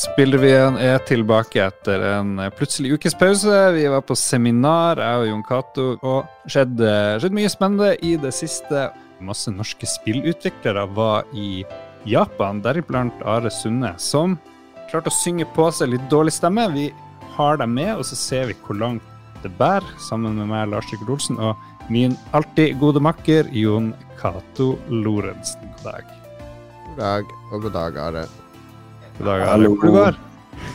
Spillrevyen er tilbake etter en plutselig ukes pause. Vi var på seminar, jeg og Jon Cato, og skjedde, skjedde mye spennende i det siste. Masse norske spillutviklere var i Japan, deriblant Are Sunde, som klarte å synge på seg litt dårlig stemme. Vi har dem med, og så ser vi hvor langt det bærer, sammen med meg, Lars Rikard Olsen, og min alltid gode makker Jon Cato Lorentzen. God dag. God dag, og god dag, Are. God dag, Are. Hvor det går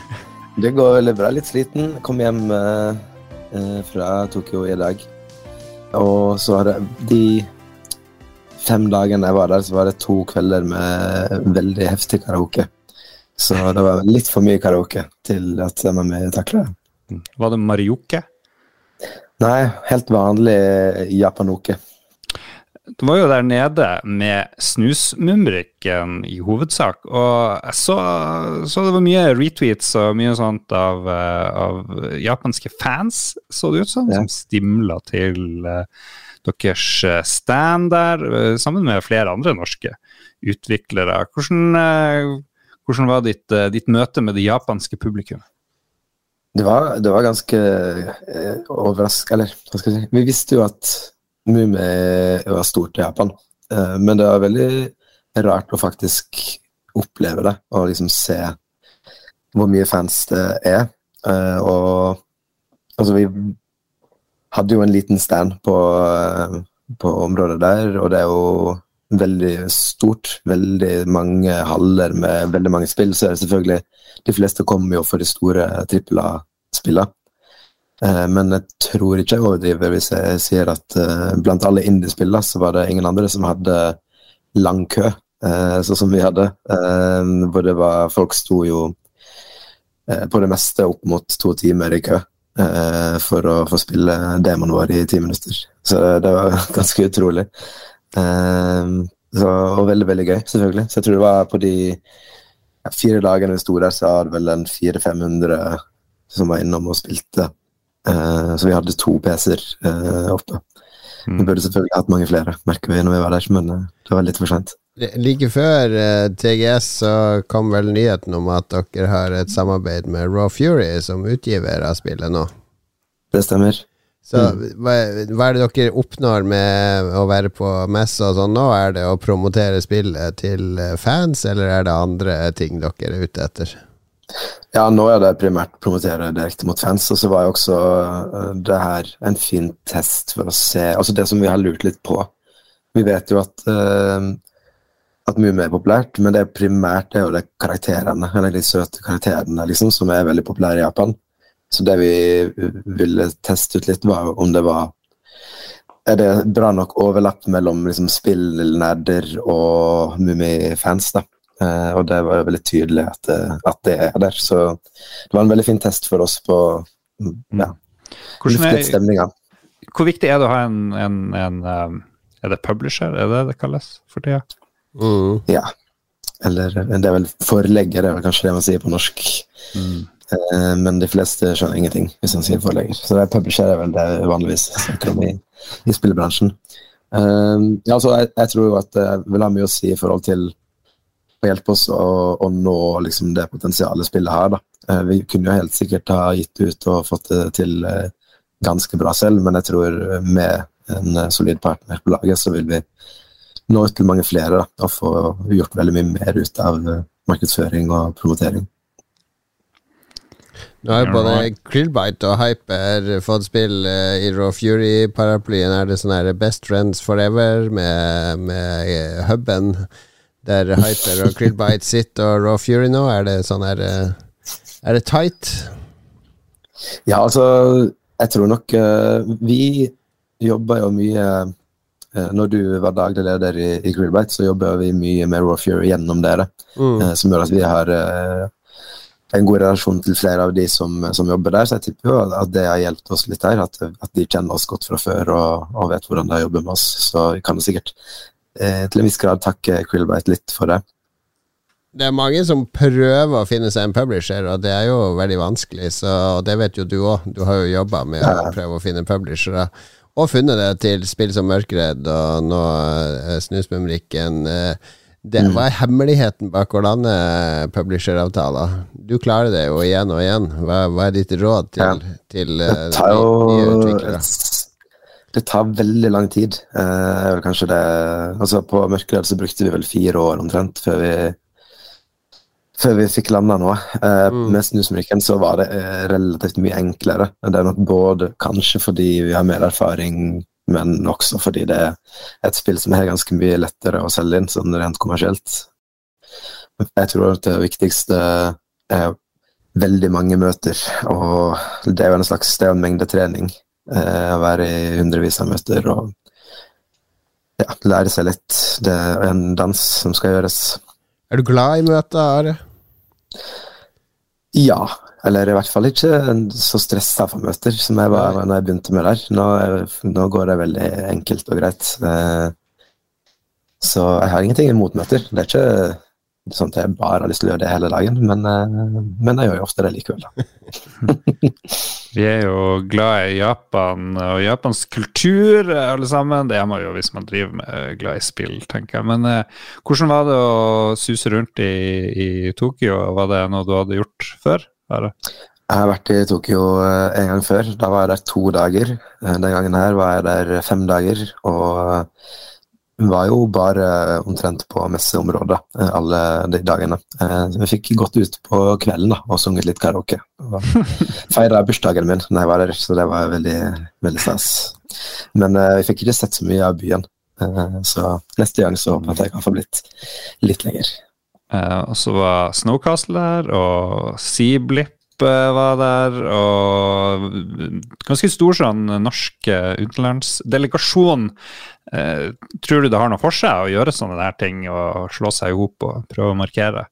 Det går veldig bra. Litt sliten. Kom hjem eh, eh, fra Tokyo i dag. Og så var det de fem dagene jeg var der, så var det to kvelder med veldig heftig karaoke. Så det var litt for mye karaoke til at jeg var med takle det. Var det marioke? Nei, helt vanlig japanoke. Du var jo der nede med Snusmumrikken i hovedsak, og jeg så, så, det var mye retweets og mye sånt av, eh, av japanske fans, så det ut som, ja. som stimla til uh, deres eh, stand der, sammen med flere andre norske utviklere. Hvordan, hvordan var ditt, ditt, møte med det japanske publikum? Det var, det var ganske eh, overraskende Eller hva skal jeg si Vi visste jo at Mumi var stort i Japan. Eh, men det er veldig rart å faktisk oppleve det, og liksom se hvor mye fans det er. Eh, og altså, vi hadde jo en liten stand på, eh, på området der, og det er jo veldig stort. Veldig mange haller med veldig mange spill. Så er det selvfølgelig De fleste kommer jo for de store trippel A-spillene. Eh, men jeg tror ikke jeg overdriver hvis jeg sier at uh, blant alle indiespillene så var det ingen andre som hadde lang kø, uh, sånn som vi hadde. Hvor det var Folk sto jo på det meste opp mot to timer i kø for å få spille demonen vår i ti minutter. Så det var ganske utrolig. Så, og veldig, veldig gøy, selvfølgelig. Så jeg tror det var på de fire dagene vi sto der, så var det vel en 400-500 som var innom og spilte så vi hadde to PC-er uh, oppe. Mm. Vi burde selvfølgelig hatt mange flere, merker vi når vi var der, men uh, det var litt for sent. Like før TGS så kom vel nyheten om at dere har et samarbeid med Raw Fury som utgiver av spillet nå. Det stemmer. Så mm. hva, hva, er det dere oppnår med å være på messa og sånn nå? Er det å promotere spillet til fans, eller er det andre ting dere er ute etter? Ja, nå er det primært promotere direkte mot fans, og så var jo også uh, det her en fin test for å se Altså det som vi har lurt litt på. Vi vet jo at uh, at mye mer populært, men det er primært det er jo de karakterene, eller de søte karakterene, liksom, som er veldig populære i Japan. Så det vi ville teste ut litt, var om det var Er det bra nok overlapp mellom liksom, spillnerder og Mummi-fans, da? Uh, og det var veldig tydelig at, eh, at, det er der. Så det var en veldig fin test for oss på mm, mm. ja, luftet stemninga. Hvor viktig er det å ha en, en, en um, Er det publisher, er det det kalles for tida? Mm. Ja. Eller det er vel forlegger, det er vel kanskje det man sier på norsk. Mm. Men de fleste skjønner ingenting hvis man sier forlegger. Så det er publisher er vel det vanligvis snakker om i, i spillebransjen. Um, ja, altså, jeg, jeg tror jo at det vil ha mye å si i forhold til og hjelpe oss å, å nå liksom, det potensialet spillet har. Da. Eh, vi kunne jo helt sikkert ha gitt ut og fått det til eh, ganske bra selv, men jeg tror med en eh, solid partner på laget, så vil vi nå ut til mange flere da, og få gjort veldig mye mer ut av markedsføring og promotering. Nå har både Krillbite og Hyper fått spill i Raw Fury-paraplyen. Er det sånn her Best Friends Forever med, med huben? Der Hyper og Krillbite sitter og Raw Fury nå? Er det sånn her eh, Er det tight? Ja, altså Jeg tror nok uh, Vi jobber jo mye uh, Når du var daglig leder i, i Krillbite, så jobber vi mye med Raw Fury gjennom dere, mm. som gjør at vi har en god relasjon til flere av de som, som, jobber der, så jeg tipper jo at det har hjulpet oss litt her. At, at, de kjenner oss godt fra før og, og vet hvordan de jobber med oss. Så vi kan sikkert eh, til en viss grad takke Krillbite litt for det. Det er mange som prøver å finne seg en publisher, og det er jo veldig vanskelig. Så det vet jo du òg. Du har jo jobba med ja. å prøve å finne publishere. Og funnet det til spill som Mørkredd og nå uh, Snusmumrikken. Uh, det, hva er hemmeligheten bak å lande publisheravtaler? Du klarer det jo igjen og igjen. Hva, hva er ditt råd til, til eh, nye utviklere? Det tar veldig lang tid. Eh, kanskje det Altså På Mørkeredd så brukte vi vel fire år omtrent før vi før vi fikk landa noe. Eh, Mm. Med Snusmyrken så var det eh, relativt mye enklere. Det er nok både kanskje fordi vi har mer erfaring, men også fordi det er et spill som er ganske mye lettere å selge inn, sånn rent kommersielt. Jeg tror at det viktigste er veldig mange møter, og det er jo en slags det er en mengdetrening. Eh, være i hundrevis av møter og ja, lære seg litt. Det er en dans som skal gjøres. Er du glad i møter? Ja, eller i hvert fall ikke så stressa for møter som jeg var når jeg begynte med det. Nå, nå går det veldig enkelt og greit. Eh, Så jeg har ingenting imot møter. Det er ikke sånn at jeg bare har lyst til å gjøre det hele dagen, men, eh, men jeg gjør jo ofte det likevel. Da. Vi er jo glad i Japan og japansk kultur, alle sammen. Det er man jo hvis man driver med glad i spill, tenker jeg. Men eh, hvordan var det å suse rundt i, i Tokyo? Var det noe du hadde gjort før? Bare? Jeg har vært i Tokyo eh, en gang før. Da var jeg der to dager. Eh, Den gangen her var jeg der fem dager, og var jo bare omtrent på messeområdet eh, alle de dagene. Eh, så Vi fikk gått ut på kvelden da, og sunget litt karaoke. Feira bursdagen min da jeg var der, så det var veldig, veldig stas. Men eh, vi fikk ikke sett så mye av byen, eh, så neste gang så håper jeg at jeg kan få blitt litt lenger. Eh, og så var Snowcastle der, og Seablip eh, var der, og ganske stor sånn norsk eh, utenlandsdelegasjon. Eh, tror du det har noe for seg å gjøre sånne der ting og slå seg i hop og prøve å markere?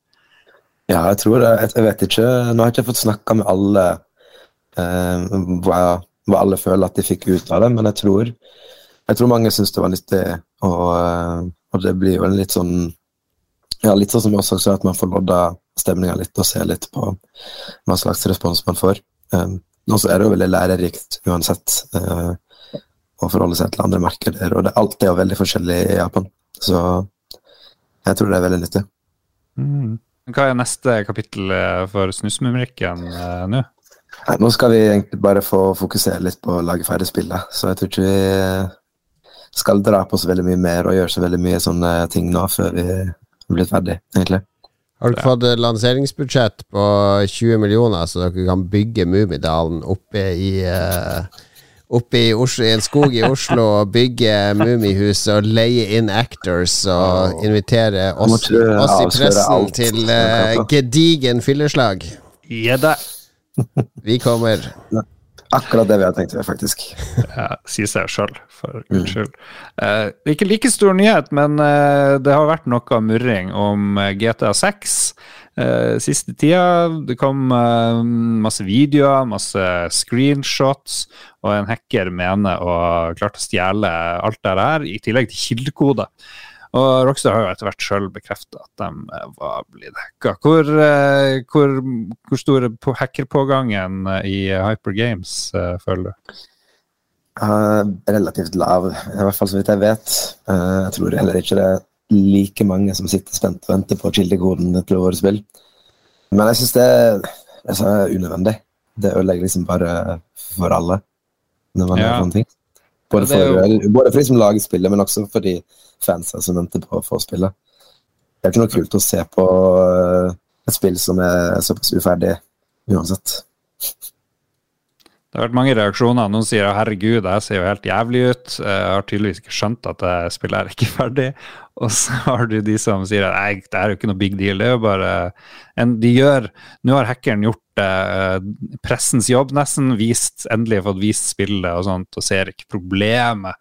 Ja, jeg tror det. Jeg, vet ikke Nå har jeg ikke fått snakka med alle eh, hva, hva alle føler at de fikk ut av det, men jeg tror, jeg tror mange syns det var nyttig. Og, eh, og det blir jo en litt sånn ja, litt sånn som også sa, at man får lodda stemninga litt og se litt på hva slags respons man får. Um, og så er det jo veldig lærerikt uansett uh, å forholde seg til andre markeder, og det, alt er jo veldig forskjellig i Japan. Så jeg tror det er veldig nyttig. Mm. Hva er neste kapittel eh, for Snusmumrikken uh, nå? Nei, nå skal vi egentlig bare få fokusere litt på å lage ferdig spillet, så jeg tror ikke vi skal dra på så veldig mye mer og gjøre så veldig mye sånne ting nå før vi blitt ferdig, egentlig. Har dere fått lanseringsbudsjett på 20 millioner, så dere kan bygge Mummidalen oppe i uh, Oppe i, Oslo, i en skog i Oslo og bygge mumihus og leie inn actors og invitere oss, oss i pressen til uh, gedigen fylleslag. Ja da. Vi kommer. Akkurat det vi har tenkt faktisk. Ja, sier seg sjøl, for guds skyld. Eh, ikke like stor nyhet, men eh, det har vært noe murring om eh, GTA 6 eh, siste tida. Det kom eh, masse videoer, masse screenshots, og en hacker mener å ha klart å stjele alt det her, i tillegg til kildekode. Og Rockstar har jo etter hvert sjøl bekrefta at de eh, var blitt hacka. Hvor, eh, hvor, hvor stor er hackerpågangen eh, i Hyper Games, føler du? Uh, relativt lav, i hvert fall så vidt jeg vet. Uh, jeg tror heller ikke det er like mange som sitter spent og venter på kildekoden til våre spill. Men jeg syns det det er unødvendig. Det ødelegger liksom bare for alle når man Ja. gjør sånne ting. Både Ja, for, både for de som lager spillet, men også for de fansa som venter på å få spillet. Det er ikke noe kult å se på eh, et spill som er såpass uferdig uansett. Det har vært mange reaksjoner. Noen sier 'herregud, det ser jo helt jævlig ut'. Jeg har tydeligvis ikke skjønt at det spillet er ikke ferdig. Og så har du de som sier at nei, det er jo ikke noe big deal. Det er jo bare en, de gjør, Nå har hackeren gjort eh, pressens jobb, nesten. Vist, endelig fått vist spillet og sånt, og ser ikke problemet.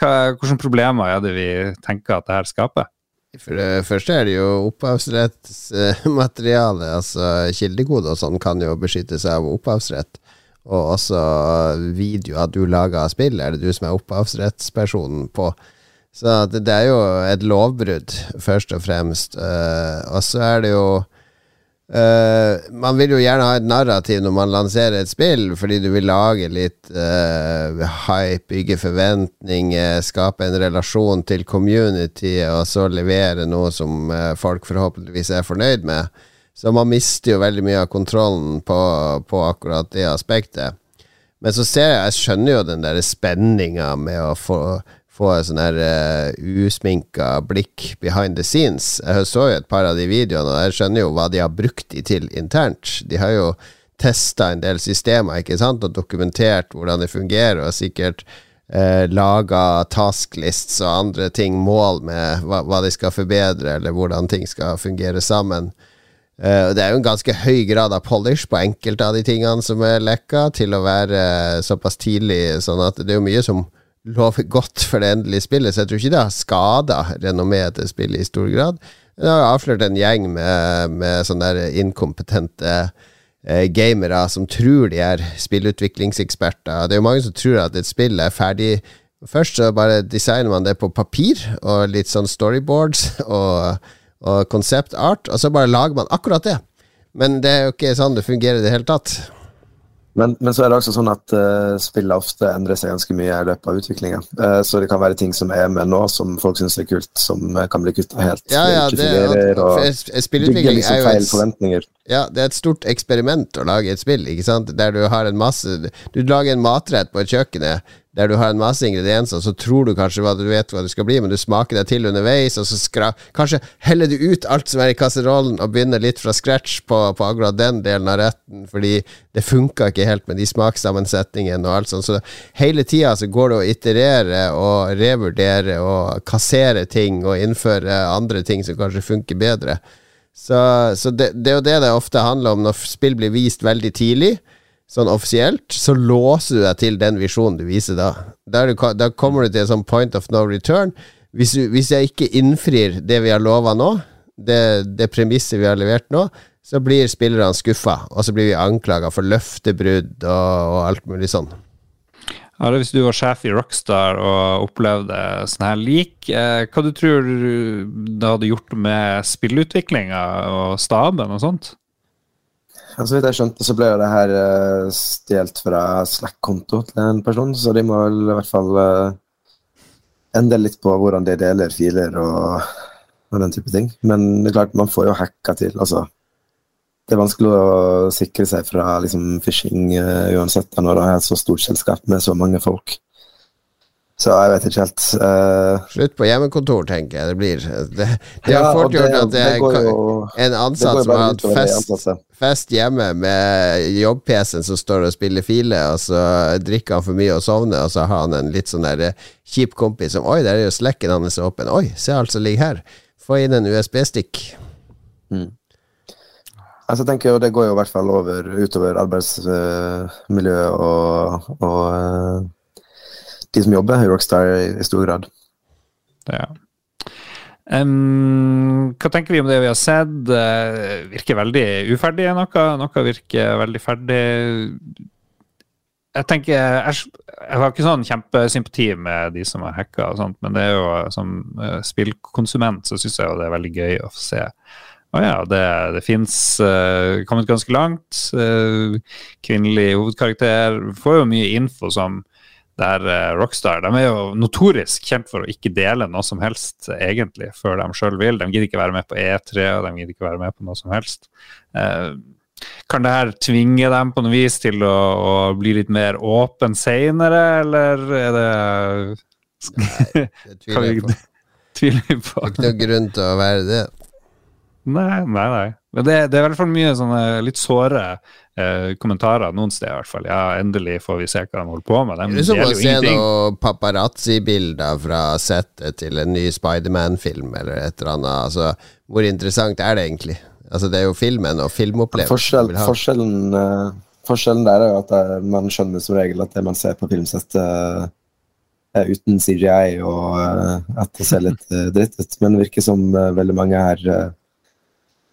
Hvilke problemer er det vi tenker at det her skaper? For det første er det jo opphavsrettsmateriale. altså Kildekode og sånn kan jo beskytte seg av opphavsrett. Og også videoer du lager av spill, er det du som er opphavsrettspersonen på. Så det, det er jo et lovbrudd, først og fremst. Eh, og så er det jo Uh, man vil jo gjerne ha et narrativ når man lanserer et spill, fordi du vil lage litt uh, hype, bygge forventninger, skape en relasjon til community, og så levere noe som uh, folk forhåpentligvis er fornøyd med. Så man mister jo veldig mye av kontrollen på, på akkurat det aspektet. Men så ser jeg, jeg skjønner jo den der spenninga med å få få et sånn her uh, usminka blikk behind the scenes. Jeg så jo et par av de videoene, og jeg skjønner jo hva de har brukt de til internt. De har jo testa en del systemer ikke sant, og dokumentert hvordan det fungerer, og sikkert uh, laga tasklists og andre ting, mål med hva, hva, de skal forbedre, eller hvordan ting skal fungere sammen. Uh, det er jo en ganske høy grad av polish på enkelte av de tingene som er lekka, til å være uh, såpass tidlig, sånn at det er jo mye som lover godt for det endelige spillet, så jeg tror ikke det har skada renommeet til spillet i stor grad. Det har avslørt en gjeng med, med sånne inkompetente eh, gamere som tror de er spillutviklingseksperter. Det er jo mange som tror at et spill er ferdig Først så bare designer man det på papir, og litt sånn storyboards og, og concept art, og så bare lager man akkurat det. Men det er jo ikke sånn det fungerer i det hele tatt. Men, men, så er det også sånn at uh, spillet ofte endrer seg ganske mye i løpet av utviklinga. Uh, så det kan være ting som er med nå, som folk syns er kult, som uh, kan bli kutta helt. Ja, ja, det, og, og spillutvikling liksom er jo feil forventninger. Ja, det er et stort eksperiment å lage et spill, ikke sant? der du har en masse Du lager en matrett på et kjøkkenet der du har en masse ingredienser, så tror du kanskje hva du vet hva det skal bli, men du smaker deg til underveis, og så skra kanskje heller du ut alt som er i kasserollen, og begynner litt fra scratch på, på akkurat den delen av retten, fordi det funka ikke helt med de smakssammensetningene og alt sånt. Så hele tida så går det å iterere og revurdere og kassere ting og innføre andre ting som kanskje funker bedre. Så, så det, det er jo det det ofte handler om når spill blir vist veldig tidlig sånn offisielt, så låser du deg til den visjonen du viser da. Da, da kommer du til en sånn point of no return. Hvis, du, hvis jeg ikke innfrir det vi har lova nå, det, det premisset vi har levert nå, så blir spillerne skuffa, og så blir vi anklaga for løftebrudd og, og, alt mulig sånn. Ja, Hvis du var sjef i Rockstar og opplevde sånn her lik, eh, hva du tror det hadde gjort med spillutviklinga og staben og sånt? Så vidt jeg skjønte, så ble jo det her uh, stjålet fra Slack-konto til en person, så de må vel i hvert fall uh, endre litt på hvordan de deler filer og, og, den type ting. Men det er klart, man får jo hacka til, altså. Det er vanskelig å sikre seg fra liksom, phishing uh, uansett når du har et så stort selskap med så mange folk. Så jeg vet ikke helt. Uh, Slutt på hjemmekontor, tenker jeg det blir. Det, det ja, har fort gjort at det, det jo, en ansatt som har hatt fest, fest, hjemme med jobb-PC-en som står og spiller file, og så drikker han for mye og sovner, og så har han en litt sånn der eh, kjip kompis som Oi, der er jo slekken hans åpen. Oi, se alt som ligger her. Få inn en USB-stikk. Mm. Altså, jeg tenker jo Det går jo i hvert fall over, utover arbeidsmiljø uh, og, og uh, de som jobber i Rockstar i, stor grad. Ja. Um, hva tenker vi om det vi har sett? Uh, virker veldig uferdig noe. Noe virker veldig ferdig. Jeg tenker, jeg, jeg har ikke sånn kjempesympati med de som har hacka, og sånt, men det er jo som uh, spillkonsument så syns jeg jo det er veldig gøy å se. Å ja, det, det fins uh, Kommet ganske langt. Uh, kvinnelig hovedkarakter. Får jo mye info som der uh, Rockstar de er jo notorisk kjent for å ikke dele noe som helst, egentlig, før de sjøl vil. De gidder ikke være med på E3, og de gidder ikke være med på noe som helst. Uh, kan det her tvinge dem på noe vis til å, å bli litt mer åpen seinere, eller er det Nei, det tviler jeg på. Tviler er. Ikke noe grunn til å være det. Nei, nei, nei. Men det, det er i hvert fall mye sånne litt såre eh, kommentarer noen steder, i hvert fall. Ja, endelig får vi se hva de holder på med. De det er som å se noen paparazzi-bilder fra settet til en ny Spiderman-film eller et eller annet. Altså, hvor interessant er det egentlig? Altså, det er jo filmen og filmopplevelsen Forskjell, forskjellen, uh, forskjellen, der er jo at uh, man skjønner som regel at det man ser på filmsettet uh, er uten CGI, og at det ser litt dritt ut. Men det virker som veldig mange her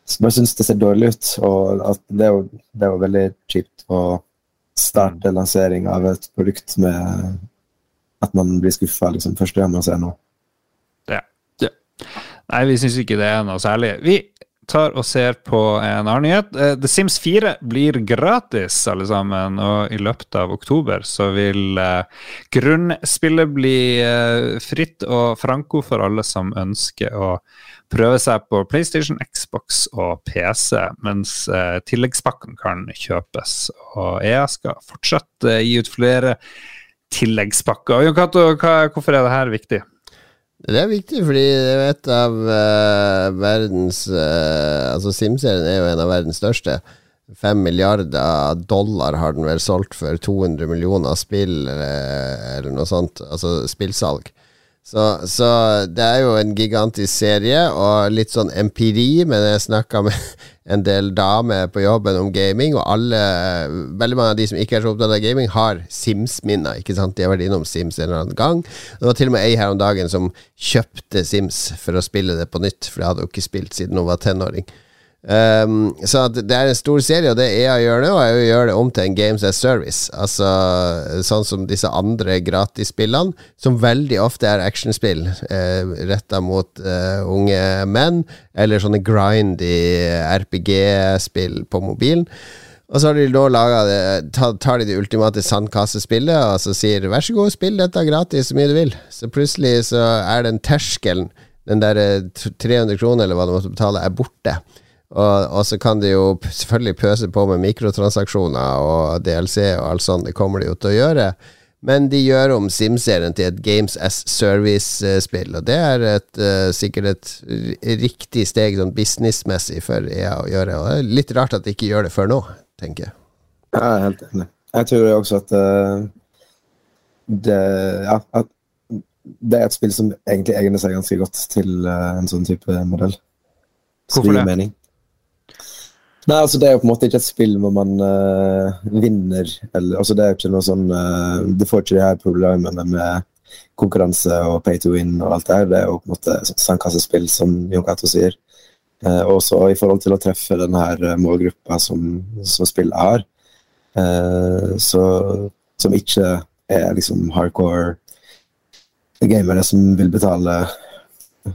jeg syns det ser dårlig ut. Og at det er jo, det er jo veldig kjipt å starte lansering av et produkt med at man blir skuffa liksom, første gang man ser noe. Ja. ja. Nei, vi syns ikke det er noe særlig. Vi, tar og ser på en annen nyhet. Eh, The Sims 4 blir gratis, alle sammen. Og i løpet av oktober så vil uh, grunnspillet bli uh, fritt og franco for alle som ønsker å prøve seg på PlayStation, Xbox og PC, mens eh, tilleggspakken kan kjøpes. Og EA skal fortsatt gi ut flere tilleggspakker. Jon Cato, hvorfor er det her viktig? Det er viktig, fordi det er et av eh, verdens Altså, Altså Simserien er jo en av verdens største. Fem milliarder dollar har den vel solgt for 200 millioner spill, eller, eller noe sånt. Altså spillsalg. Så, så, det er jo en gigantisk serie, og litt sånn empiri, men jeg snakka med en del damer på jobben om gaming, og alle, veldig mange av de som ikke er så opptatt av gaming, har Sims-minner. ikke sant? De har vært innom Sims en eller annen gang. Det var til og med ei her om dagen som kjøpte Sims for å spille det på nytt, for det hadde jo ikke spilt siden hun var tenåring. Um, så det er en stor serie, og det EA gjør nå, er å gjøre det om til en Games as Service. Altså sånn som disse andre gratisspillene, som veldig ofte er actionspill uh, retta mot uh, unge menn, eller sånne grindy RPG-spill på mobilen. Og så har de da laget, Tar de det ultimate sandkassespillet og så sier vær så god, spill dette gratis så mye du vil. Så plutselig så er den terskelen, den der 300 eh, kroner eller hva du måtte betale, er borte. Og, og, så kan de jo selvfølgelig pøse på med mikrotransaksjoner og DLC og alt sånt, det kommer de jo til å gjøre. Men de gjør om Sim-serien til et Games as Service-spill, og det er et, uh, sikkert et riktig steg sånn businessmessig for EA å gjøre. Og det er litt rart at de ikke gjør det før nå, tenker jeg. Jeg er helt enig. Jeg tror også at uh, det, ja, at det er et spill som egentlig egner seg ganske godt til uh, en sånn type modell. Hvorfor det? Nei, altså Det er jo på en måte ikke et spill hvor man uh, vinner. Eller, altså Det er jo ikke noe sånn uh, Du får ikke de her problemene med konkurranse og pay to win og alt det her. Det er jo på en måte sandkassespill, som Jon Cato sier. Uh, også i forhold til å treffe den her målgruppa som, som spillet har. Uh, så, som ikke er liksom hardcore gamere som vil betale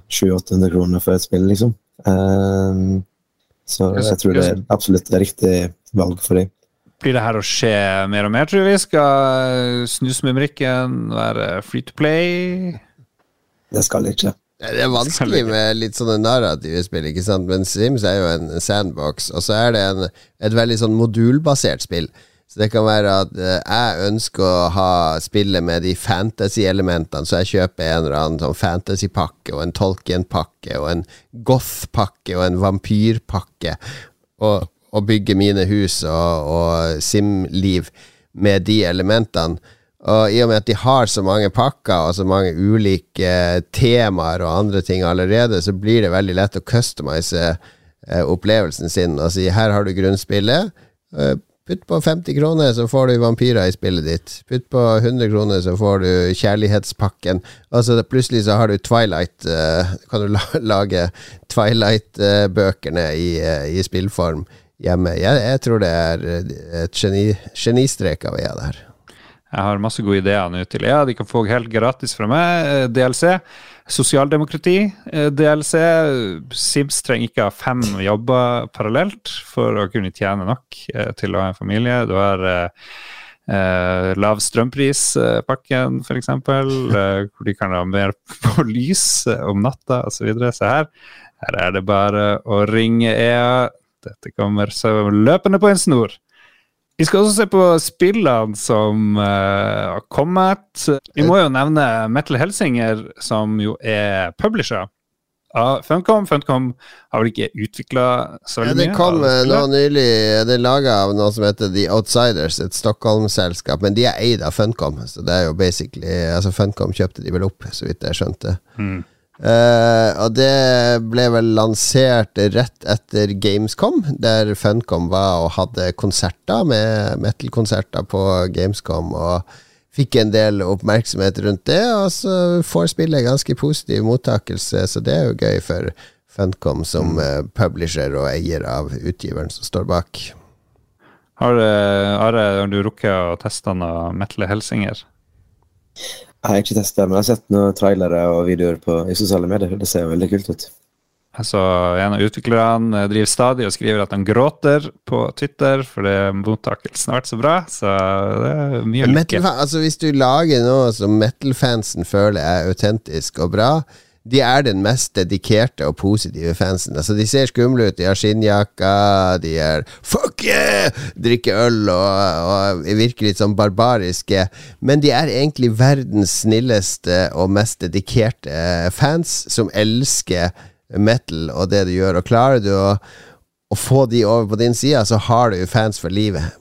700-800 kroner for et spill, liksom. Uh, så jeg tror det er absolutt et riktig valg for dem. Blir det her å skje mer og mer, tror vi? Skal snusmumrikken være free to play? Det skal det ikke. Det er vanskelig med litt sånne narrative spill, ikke sant? men Sims er jo en sandbox, og så er det en, et veldig sånn modulbasert spill. Så det kan være at uh, jeg ønsker å ha spillet med de fantasy-elementene, så jeg kjøper en eller annen sånn fantasy-pakke og en Tolkien-pakke og en goth-pakke og en vampyrpakke, og, og bygger mine hus og, og sim-liv med de elementene. Og i og med at de har så mange pakker og så mange ulike temaer og andre ting allerede, så blir det veldig lett å customize uh, opplevelsen sin og si her har du grunnspillet. Putt på 50 kroner, så får du vampyrer i spillet ditt. Putt på 100 kroner, så får du kjærlighetspakken. Altså Plutselig så har du Twilight uh, Kan du lage Twilight-bøkene i, uh, i, spillform hjemme. Jeg, jeg, tror det er et geni, genistrek av EA, det her. Jeg har masse gode ideer nå til EA. De kan få helt gratis fra meg. Eh, DLC. Sosialdemokrati, eh, DLC. Sims trenger ikke ha fem jobber parallelt for å kunne tjene nok eh, til å ha en familie. Du har eh, lav strømprispakken, f.eks., eh, hvor de kan ha mer på lys om natta osv. Se her. Her er det bare å ringe EA. Dette kommer så løpende på en snor. Vi skal også se på spillene som uh, har kommet. Vi må jo nevne Metal Helsinger, som jo er publisher av Funcom. Funcom har vel ikke utvikla så veldig mye? Ja, det kom uh, nå nylig Det er laga av noe som heter The Outsiders, et Stockholm-selskap. Men de er eid av Funcom, så det er jo basically Altså Funcom kjøpte de vel opp, så vidt jeg skjønte. Mm. Uh, og det ble vel lansert rett etter Gamescom, der Funcom var og hadde konserter med metal-konserter på Gamescom. Og fikk en del oppmerksomhet rundt det, og så får spillet ganske positiv mottakelse, så det er jo gøy for Funcom som uh, publisher og eier av utgiveren som står bak. Har, Are, har du rukket å teste noe Metal Helsinger? Jeg har ikke testa, men jeg har sett noen trailere og videoer på, i sosiale medier. Det ser veldig kult ut. Altså, En av utviklerne driver stadig og skriver at han gråter på Twitter fordi mottakelsen har vært så bra. Så det er mye lykke. altså, hvis du lager noe som metal-fansen føler er autentisk og bra, de er den mest dedikerte og positive fansen. Altså, de ser skumle ut, de har skinnjakker, de er fuck yeah! Drikker øl og, og virker litt sånn barbariske. Men de er egentlig verdens snilleste og mest dedikerte fans, som elsker metal og det du gjør. Og klarer du å, å få de over på din side, så har du fans for livet.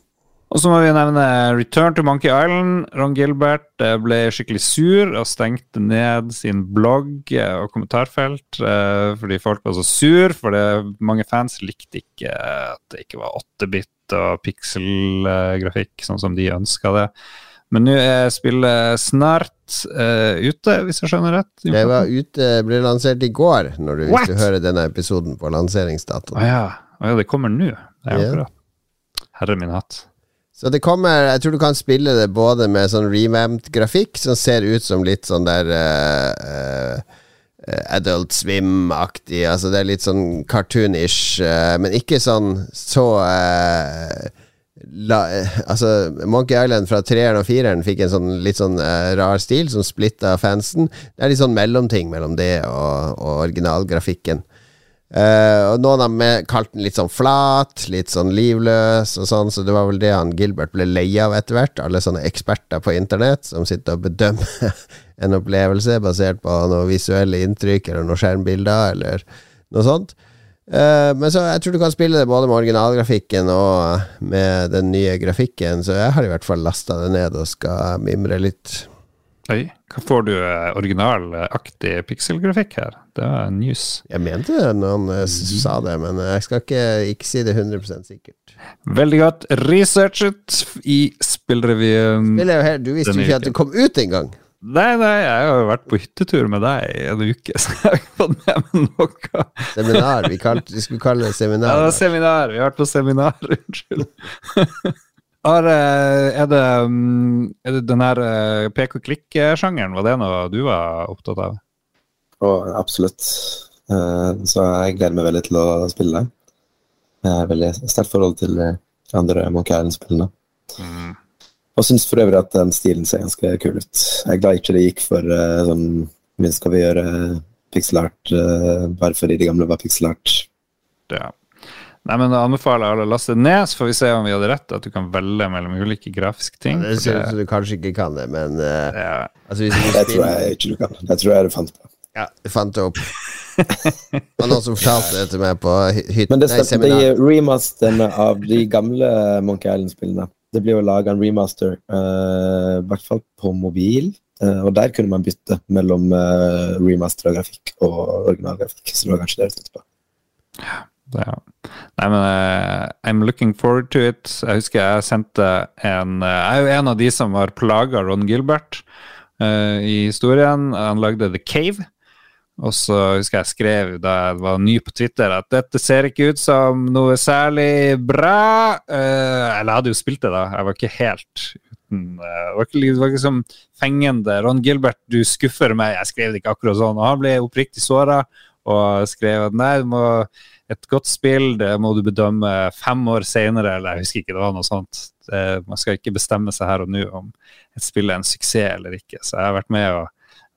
Og så må vi nevne Return to Monkey Island. Ron Gilbert eh, ble skikkelig sur og stengte ned sin blogg eh, og kommentarfelt eh, fordi folk var så sur. Fordi mange fans likte ikke at det ikke var 8-bit og pixel-grafikk, sånn som de ønska det. Men nå er spillet snart uh, ute, hvis jeg skjønner rett? Det var ute, ble lansert i går, når du, hvis du hører denne episoden på lanseringsdatoen. Å ah, ja. Ah, ja. det kommer nå. Det er akkurat. Yeah. Herre min hatt. Så det kommer Jeg tror du kan spille det både med sånn revamped grafikk, som ser ut som litt sånn der uh, uh, Adult Swim-aktig. Altså det er litt sånn cartoonish, uh, men ikke sånn så la, altså Monkey Island fra treeren og fireren fikk en sånn litt sånn rar stil som splitta fansen. Det er litt sånn mellomting mellom det og, og originalgrafikken. Uh, og Noen av dem kalte den litt sånn flat, litt sånn livløs og sånn, så det var vel det han Gilbert ble lei av etter hvert. Alle sånne eksperter på internett som sitter og bedømmer en opplevelse basert på noen visuelle inntrykk eller noen skjermbilder eller noe sånt. Uh, men så jeg tror du kan spille det både med originalgrafikken og med den nye grafikken, så jeg har i hvert fall lasta det ned og skal mimre litt. Oi. Får du eh, originalaktig pikselgrafikk her? Det er news. Jeg mente det noen han sa det, men jeg skal ikke, ikke si det 100 sikkert. Veldig godt researchet i spillrevyen. Spiller Du visste jo ikke at det kom ut engang. Nei, nei, jeg har jo vært på hyttetur med deg i en uke, så jeg har ikke fått med meg noe. Seminar. Vi, kalte, vi skulle kalle det seminar. Ja, det var seminar. Vi har vært på seminar. Unnskyld. Har, eh, er, det, mm, er det den her eh, pek og klikk-sjangeren, var det noe du var opptatt av? Oh, absolutt. Eh, så jeg gleder meg veldig til å spille den. Jeg har veldig sterkt forhold til andre Monkey Island-spillene. Mm. Og syns for øvrig at den stilen ser ganske kul ut. Jeg er glad ikke det gikk for sånn Vi skal vi gjøre pixel art bare fordi de gamle var pixel art. Ja. Nei, men Da anbefaler jeg alle å laste det ned, så får vi se om vi hadde rett. At du kan velge mellom ulike grafiske ting. Ja, det ser ut som du kanskje ikke kan det, men uh, ja. altså, Det tror jeg ikke du kan. Det tror jeg du fant på. Ja, du fant det opp. det var noen som fortalte det til meg på hytta. Men det stemmer, det er remasteren av de gamle Monkey Island-spillene. Det blir jo laga en remaster, uh, i hvert fall på mobil. Uh, og der kunne man bytte mellom uh, remaster og grafikk og originalgrafikk. Så det var kanskje det du tenkte på. Ja. Det, nei, men uh, I'm looking forward to it. Jeg husker jeg sendte en uh, Jeg er jo en av de som har plaga Ron Gilbert uh, i historien. Han lagde The Cave. Og så husker jeg skrev da jeg var ny på Twitter at dette ser ikke ut som noe særlig bra. eller jeg hadde jo spilt det, da. Jeg var ikke helt uten Det var ikke, det var ikke som fengende. Ron Gilbert, du skuffer meg. Jeg skrev det ikke akkurat sånn. Og han ble oppriktig såra og skrev at nei, du må et godt spill det må du bedømme fem år senere, eller jeg husker ikke, det var noe sånt. Det, man skal ikke bestemme seg her og nå om et spill er en suksess eller ikke. Så jeg har vært med og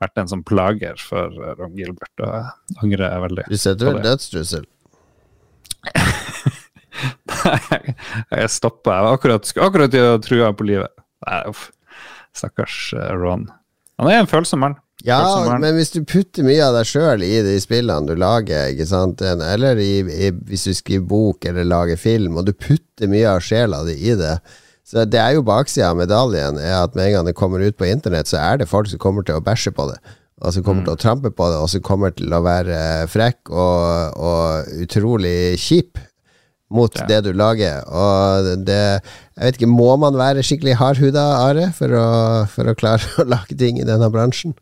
vært en sånn plager for Ron Gilbert, og jeg angrer veldig. Du setter vel dødstrussel? Nei, jeg stoppa. Jeg var akkurat, akkurat i å true på livet. Nei, uff. Stakkars eh, Ron. Han er en følsom mann. Ja, men hvis du putter mye av deg sjøl i de spillene du lager, eller i, i, hvis du skriver bok eller lager film, og du putter mye av sjela di i det Så Det er jo baksida av medaljen, er at med en gang det kommer ut på internett, så er det folk som kommer til å bæsje på det. Og som kommer mm. til å trampe på det, og som kommer til å være frekk og, og utrolig kjip mot ja. det du lager. Og det Jeg vet ikke, må man være skikkelig hardhuda, Are, for å, for å klare å lage ting i denne bransjen?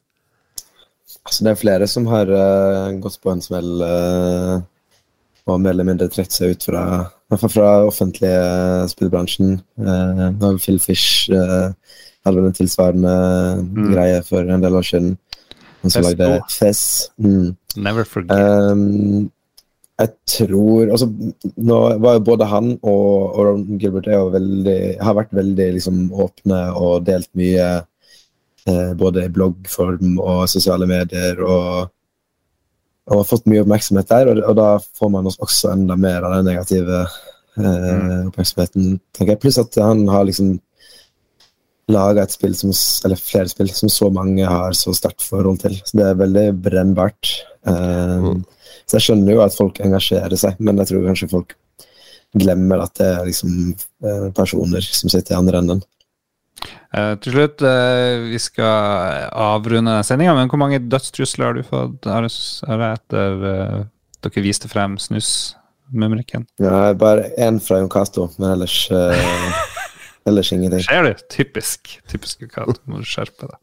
Altså, det er flere som har uh, gått på en smell uh, og mer eller mindre trukket seg ut fra i hvert fall fra offentlige spillbransjen. Uh, Phil Fish uh, hadde vel en tilsvarende mm. greie for en del år siden. Han som lagde Fess. Mm. Never forget. Um, Jeg tror altså, nå var jo Både han og, og Ron Gilbert er veldig, har vært veldig liksom, åpne og delt mye både i bloggform og sosiale medier. og og har fått mye oppmerksomhet der, og, og da får man også enda mer av den negative eh, oppmerksomheten, tenker jeg. Pluss at han har liksom laga et spill som, eller flere spill som så mange har så sterkt forhold til. Så det er veldig brennbart. Eh, Mm. Så jeg skjønner jo at folk engasjerer seg, men jeg tror kanskje folk glemmer at det er liksom eh, personer som sitter i andre enden. Eh, til slutt, eh, vi skal avrunde sendinga, men hvor mange dødstrusler har du fått har du etter eh, dere viste frem snusmumrikken? Ja, bare én fra Jon Cato, men ellers Ellers ingenting. Skjer det? Typisk. Typisk Cato. Må du skjerpe deg.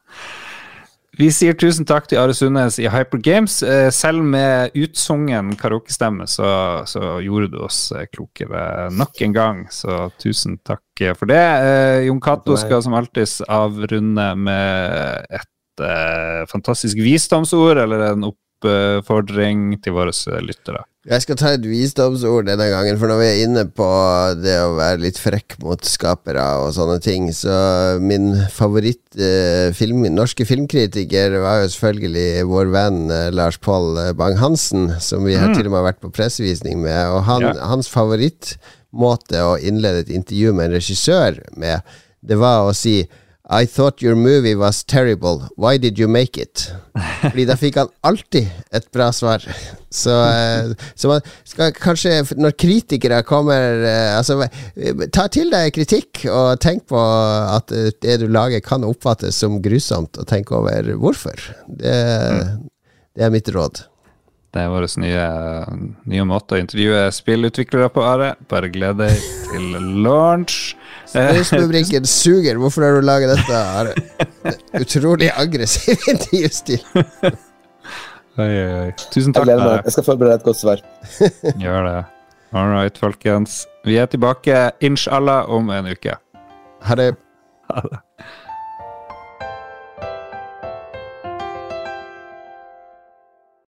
Vi sier tusen takk til Are Sundnes i Hyper Games. Eh, Selv med utsungen karaokestemme så, så gjorde du oss eh, klokere nok en gang, så tusen takk for det. Eh, Jon Cato skal som alltid avrunde med et eh, fantastisk visdomsord eller en oppfordring til våre lyttere. Jeg skal ta et visdomsord denne gangen, for når vi er inne på det å være litt frekk mot skapere og sånne ting, så min favoritt eh, film, norske filmkritiker var jo selvfølgelig vår venn eh, Lars Pål Bang-Hansen, som vi har til og med vært på pressevisning med, og han, Ja. hans favorittmåte å innlede et intervju med en regissør med, det var å si I thought your movie was terrible. Why did you make it? Fordi da fikk han alltid et bra svar. Så, eh, så man skal kanskje, når kritikere kommer eh, Altså, eh, ta til deg kritikk, og tenk på at det du lager, kan oppfattes som grusomt, og tenk over hvorfor. Det, det er mitt råd. Det er vår nye, nye måte å intervjue spillutviklere på, Are. Bare gled deg til launch. Snusmumrikken suger. Hvorfor har du laget dette? Utrolig aggressiv intervjustil. Oi, oi, oi. Tusen takk. Jeg, Jeg skal forberede et godt svar. Gjør det. All right, folkens. Vi er tilbake inshallah om en uke. Ha det. Ha det.